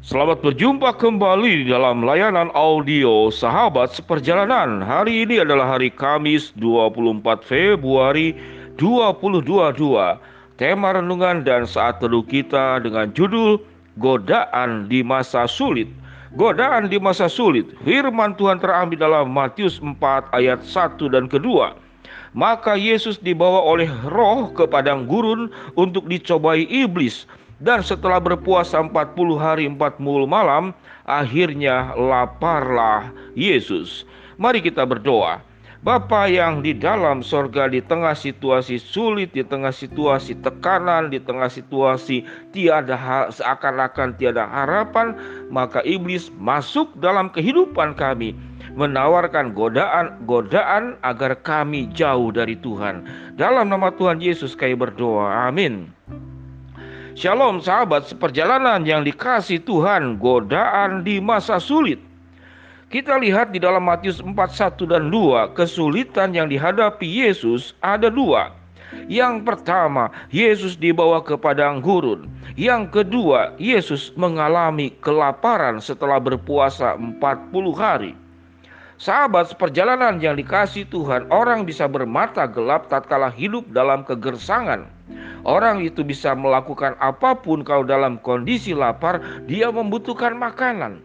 Selamat berjumpa kembali di dalam layanan audio Sahabat Seperjalanan. Hari ini adalah hari Kamis 24 Februari 2022. Tema renungan dan saat teduh kita dengan judul Godaan di masa sulit. Godaan di masa sulit. Firman Tuhan terambil dalam Matius 4 ayat 1 dan kedua. Maka Yesus dibawa oleh roh ke padang gurun untuk dicobai iblis dan setelah berpuasa 40 hari 40 malam, akhirnya laparlah Yesus. Mari kita berdoa. Bapa yang di dalam sorga di tengah situasi sulit, di tengah situasi tekanan, di tengah situasi tiada seakan-akan tiada harapan, maka iblis masuk dalam kehidupan kami, menawarkan godaan-godaan agar kami jauh dari Tuhan. Dalam nama Tuhan Yesus kami berdoa. Amin. Shalom sahabat seperjalanan yang dikasih Tuhan godaan di masa sulit. Kita lihat di dalam Matius 4, 1 dan 2 kesulitan yang dihadapi Yesus ada dua. Yang pertama, Yesus dibawa ke padang gurun. Yang kedua, Yesus mengalami kelaparan setelah berpuasa 40 hari. Sahabat seperjalanan yang dikasih Tuhan, orang bisa bermata gelap tatkala hidup dalam kegersangan Orang itu bisa melakukan apa pun kalau dalam kondisi lapar dia membutuhkan makanan.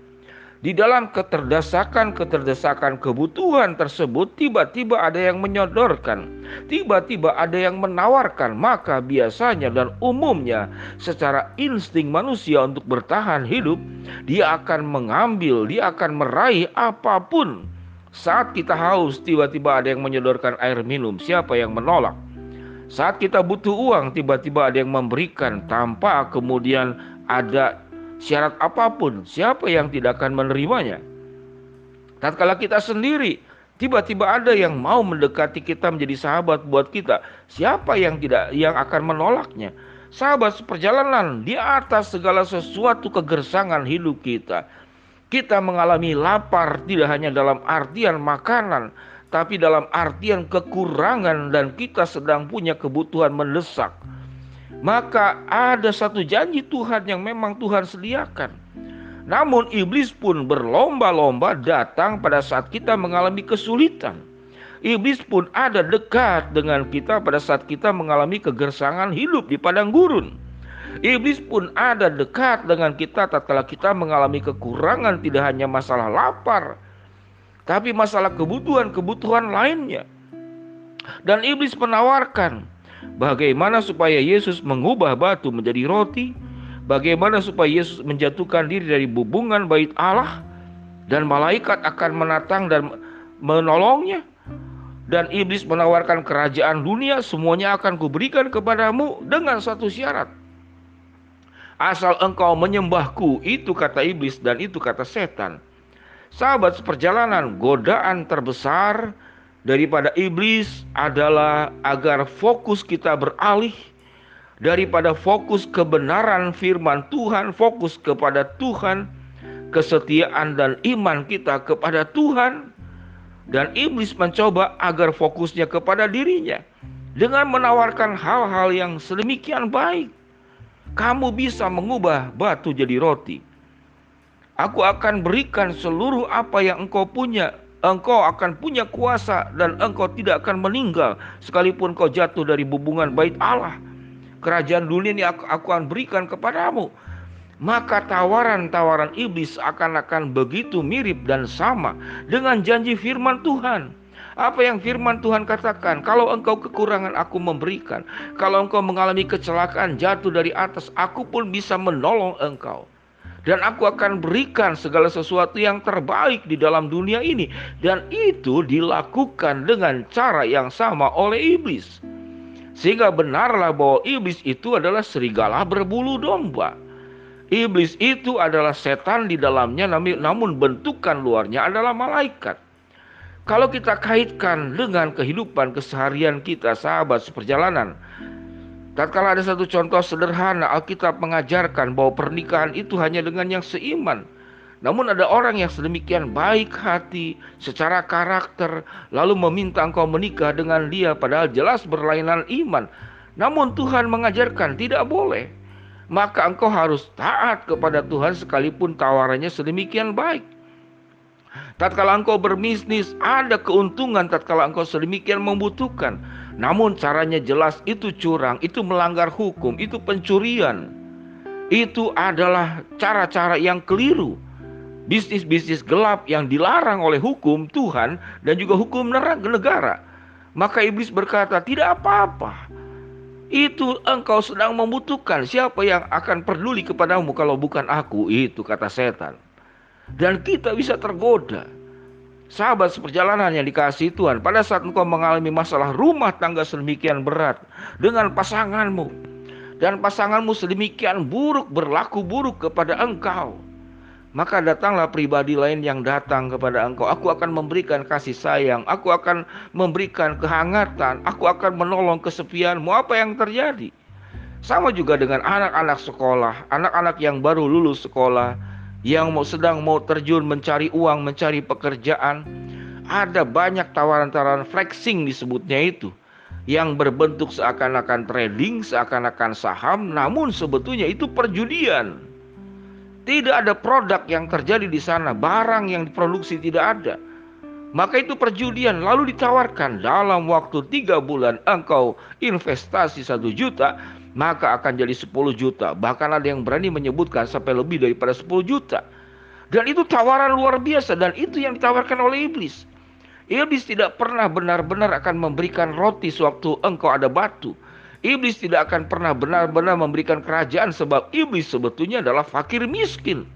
Di dalam keterdesakan-keterdesakan kebutuhan tersebut tiba-tiba ada yang menyodorkan, tiba-tiba ada yang menawarkan, maka biasanya dan umumnya secara insting manusia untuk bertahan hidup, dia akan mengambil, dia akan meraih apa pun. Saat kita haus, tiba-tiba ada yang menyodorkan air minum, siapa yang menolak? Saat kita butuh uang, tiba-tiba ada yang memberikan tanpa kemudian ada syarat apa pun. Siapa yang tidak akan menerimanya? Tatkala kita sendiri, tiba-tiba ada yang mau mendekati kita menjadi sahabat buat kita. Siapa yang tidak yang akan menolaknya? Sahabat seperjalanan di atas segala sesuatu kegersangan hidup kita. Kita mengalami lapar tidak hanya dalam artian makanan, tapi dalam artian kekurangan dan kita sedang punya kebutuhan mendesak. Maka ada satu janji Tuhan yang memang Tuhan sediakan. Namun iblis pun berlomba-lomba datang pada saat kita mengalami kesulitan. Iblis pun ada dekat dengan kita pada saat kita mengalami kegersangan hidup di padang gurun. Iblis pun ada dekat dengan kita tatkala kita mengalami kekurangan tidak hanya masalah lapar, tapi masalah kebutuhan-kebutuhan lainnya. Dan iblis menawarkan bagaimana supaya Yesus mengubah batu menjadi roti, bagaimana supaya Yesus menjatuhkan diri dari bubungan bait Allah dan malaikat akan menatang dan menolongnya. Dan iblis menawarkan kerajaan dunia semuanya akan kuberikan kepadamu dengan satu syarat. Asal engkau menyembahku, itu kata iblis dan itu kata setan. Sahabat seperjalanan, godaan terbesar daripada iblis adalah agar fokus kita beralih daripada fokus kebenaran firman Tuhan, fokus kepada Tuhan, kesetiaan dan iman kita kepada Tuhan. Dan iblis mencoba agar fokusnya kepada dirinya dengan menawarkan hal-hal yang sedemikian baik. Kamu bisa mengubah batu jadi roti. Aku akan berikan seluruh apa yang engkau punya. Engkau akan punya kuasa dan engkau tidak akan meninggal sekalipun kau jatuh dari bubungan bait Allah. Kerajaan dunia ini aku, aku akan berikan kepadamu. Maka tawaran-tawaran iblis akan-akan begitu mirip dan sama dengan janji firman Tuhan. Apa yang firman Tuhan katakan, kalau engkau kekurangan aku memberikan, kalau engkau mengalami kecelakaan jatuh dari atas, aku pun bisa menolong engkau. Dan aku akan berikan segala sesuatu yang terbaik di dalam dunia ini. Dan itu dilakukan dengan cara yang sama oleh iblis. Sehingga benarlah bahwa iblis itu adalah serigala berbulu domba. Iblis itu adalah setan di dalamnya namun bentukan luarnya adalah malaikat kalau kita kaitkan dengan kehidupan keseharian kita sahabat seperjalanan Tatkala ada satu contoh sederhana, Alkitab mengajarkan bahwa pernikahan itu hanya dengan yang seiman. Namun ada orang yang sedemikian baik hati secara karakter lalu meminta engkau menikah dengan dia padahal jelas berlainan iman. Namun Tuhan mengajarkan tidak boleh. maka engkau harus taat kepada Tuhan sekalipun tawarannya sedemikian baik. Tatkala engkau berbisnis, ada keuntungan tatkala engkau sedemikian membutuhkan. Namun caranya jelas itu curang, itu melanggar hukum, itu pencurian. Itu adalah cara-cara yang keliru. Bisnis-bisnis gelap yang dilarang oleh hukum Tuhan dan juga hukum negara. Maka iblis berkata, "Tidak apa-apa itu engkau sedang membutuhkan siapa yang akan peduli kepadamu kalau bukan aku itu kata setan dan kita bisa tergoda sahabat seperjalanan yang dikasih Tuhan pada saat engkau mengalami masalah rumah tangga sedemikian berat dengan pasanganmu dan pasanganmu sedemikian buruk berlaku buruk kepada engkau maka datanglah pribadi lain yang datang kepada engkau. Aku akan memberikan kasih sayang, aku akan memberikan kehangatan, aku akan menolong kesepianmu. Apa yang terjadi? Sama juga dengan anak-anak sekolah, anak-anak yang baru lulus sekolah, yang mau sedang mau terjun mencari uang, mencari pekerjaan. Ada banyak tawaran-tawaran flexing disebutnya itu yang berbentuk seakan-akan trading, seakan-akan saham, namun sebetulnya itu perjudian. Tidak ada produk yang terjadi di sana, barang yang diproduksi tidak ada. Maka itu perjudian lalu ditawarkan dalam waktu tiga bulan engkau investasi satu juta maka akan jadi 10 juta. Bahkan ada yang berani menyebutkan sampai lebih daripada 10 juta. Dan itu tawaran luar biasa dan itu yang ditawarkan oleh iblis. Iblis tidak pernah benar-benar akan memberikan roti sewaktu engkau ada batu. Iblis tidak akan pernah benar-benar memberikan kerajaan sebab iblis sebetulnya adalah fakir miskin.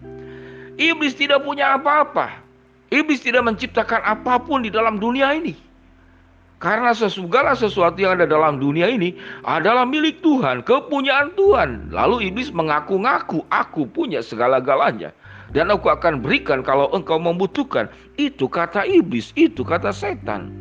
Iblis tidak punya apa-apa. Iblis tidak menciptakan apa pun di dalam dunia ini. Karena segala sesuatu yang ada dalam dunia ini adalah milik Tuhan, kepunyaan Tuhan. Lalu iblis mengaku-ngaku, aku punya segala-galanya. Dan aku akan berikan kalau engkau membutuhkan. Itu kata iblis, itu kata setan.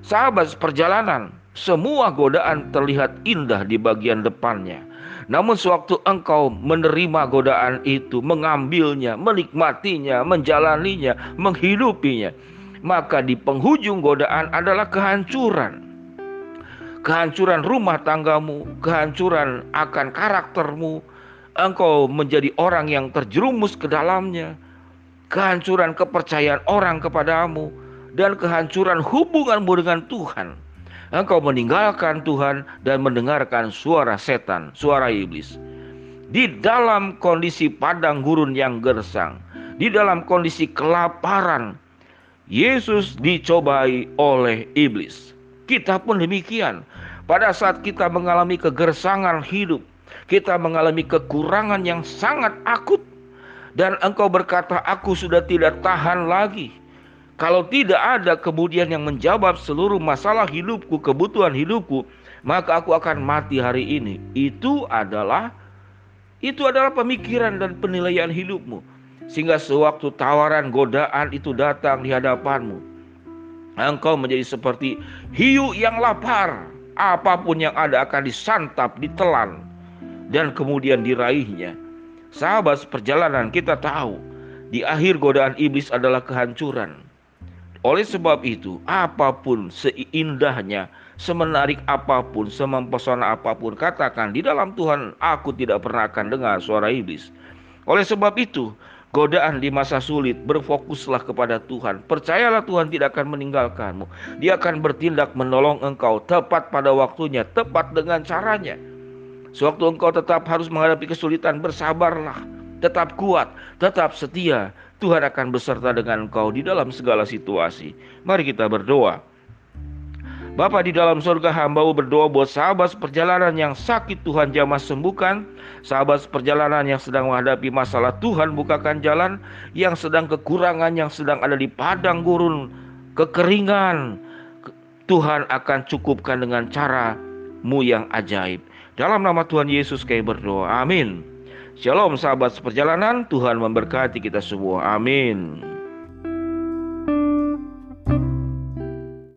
Sahabat perjalanan, semua godaan terlihat indah di bagian depannya. Namun sewaktu engkau menerima godaan itu, mengambilnya, menikmatinya, menjalaninya, menghidupinya, maka di penghujung godaan adalah kehancuran. Kehancuran rumah tanggamu, kehancuran akan karaktermu, engkau menjadi orang yang terjerumus ke dalamnya, kehancuran kepercayaan orang kepadamu, dan kehancuran hubunganmu dengan Tuhan engkau meninggalkan Tuhan dan mendengarkan suara setan, suara iblis. Di dalam kondisi padang gurun yang gersang, di dalam kondisi kelaparan, Yesus dicobai oleh iblis. Kita pun demikian. Pada saat kita mengalami kegersangan hidup, kita mengalami kekurangan yang sangat akut, dan engkau berkata, "Aku sudah tidak tahan lagi." Kalau tidak ada kemudian yang menjawab seluruh masalah hidupku, kebutuhan hidupku, maka aku akan mati hari ini. Itu adalah itu adalah pemikiran dan penilaian hidupmu. Sehingga sewaktu tawaran godaan itu datang di hadapanmu, engkau menjadi seperti hiu yang lapar. Apa pun yang ada akan disantap, ditelan, dan kemudian diraihnya. Sahabat perjalanan kita tahu, di akhir godaan iblis adalah kehancuran. Oleh sebab itu, apa pun seindahnya, semenarik apa pun, semempesona apa pun, katakan di dalam Tuhan aku tidak pernah akan dengar suara iblis. Oleh sebab itu, godaan di masa sulit, berfokuslah kepada Tuhan. Percayalah Tuhan tidak akan meninggalkanmu. Dia akan bertindak menolong engkau tepat pada waktunya, tepat dengan caranya. Sewaktu engkau tetap harus menghadapi kesulitan, bersabarlah, tetap kuat, tetap setia, Tuhan akan beserta dengan engkau di dalam segala situasi. Mari kita berdoa. Bapa di dalam surga hambamu berdoa buat sahabat perjalanan yang sakit Tuhan jamah sembuhkan. Sahabat perjalanan yang sedang menghadapi masalah Tuhan bukakan jalan Yang sedang kekurangan yang sedang ada di padang gurun Kekeringan. Tuhan akan cukupkan dengan caramu yang ajaib. Dalam nama Tuhan Yesus kami berdoa. Amin Shalom sahabat seperjalanan, Tuhan memberkati kita semua. Amin.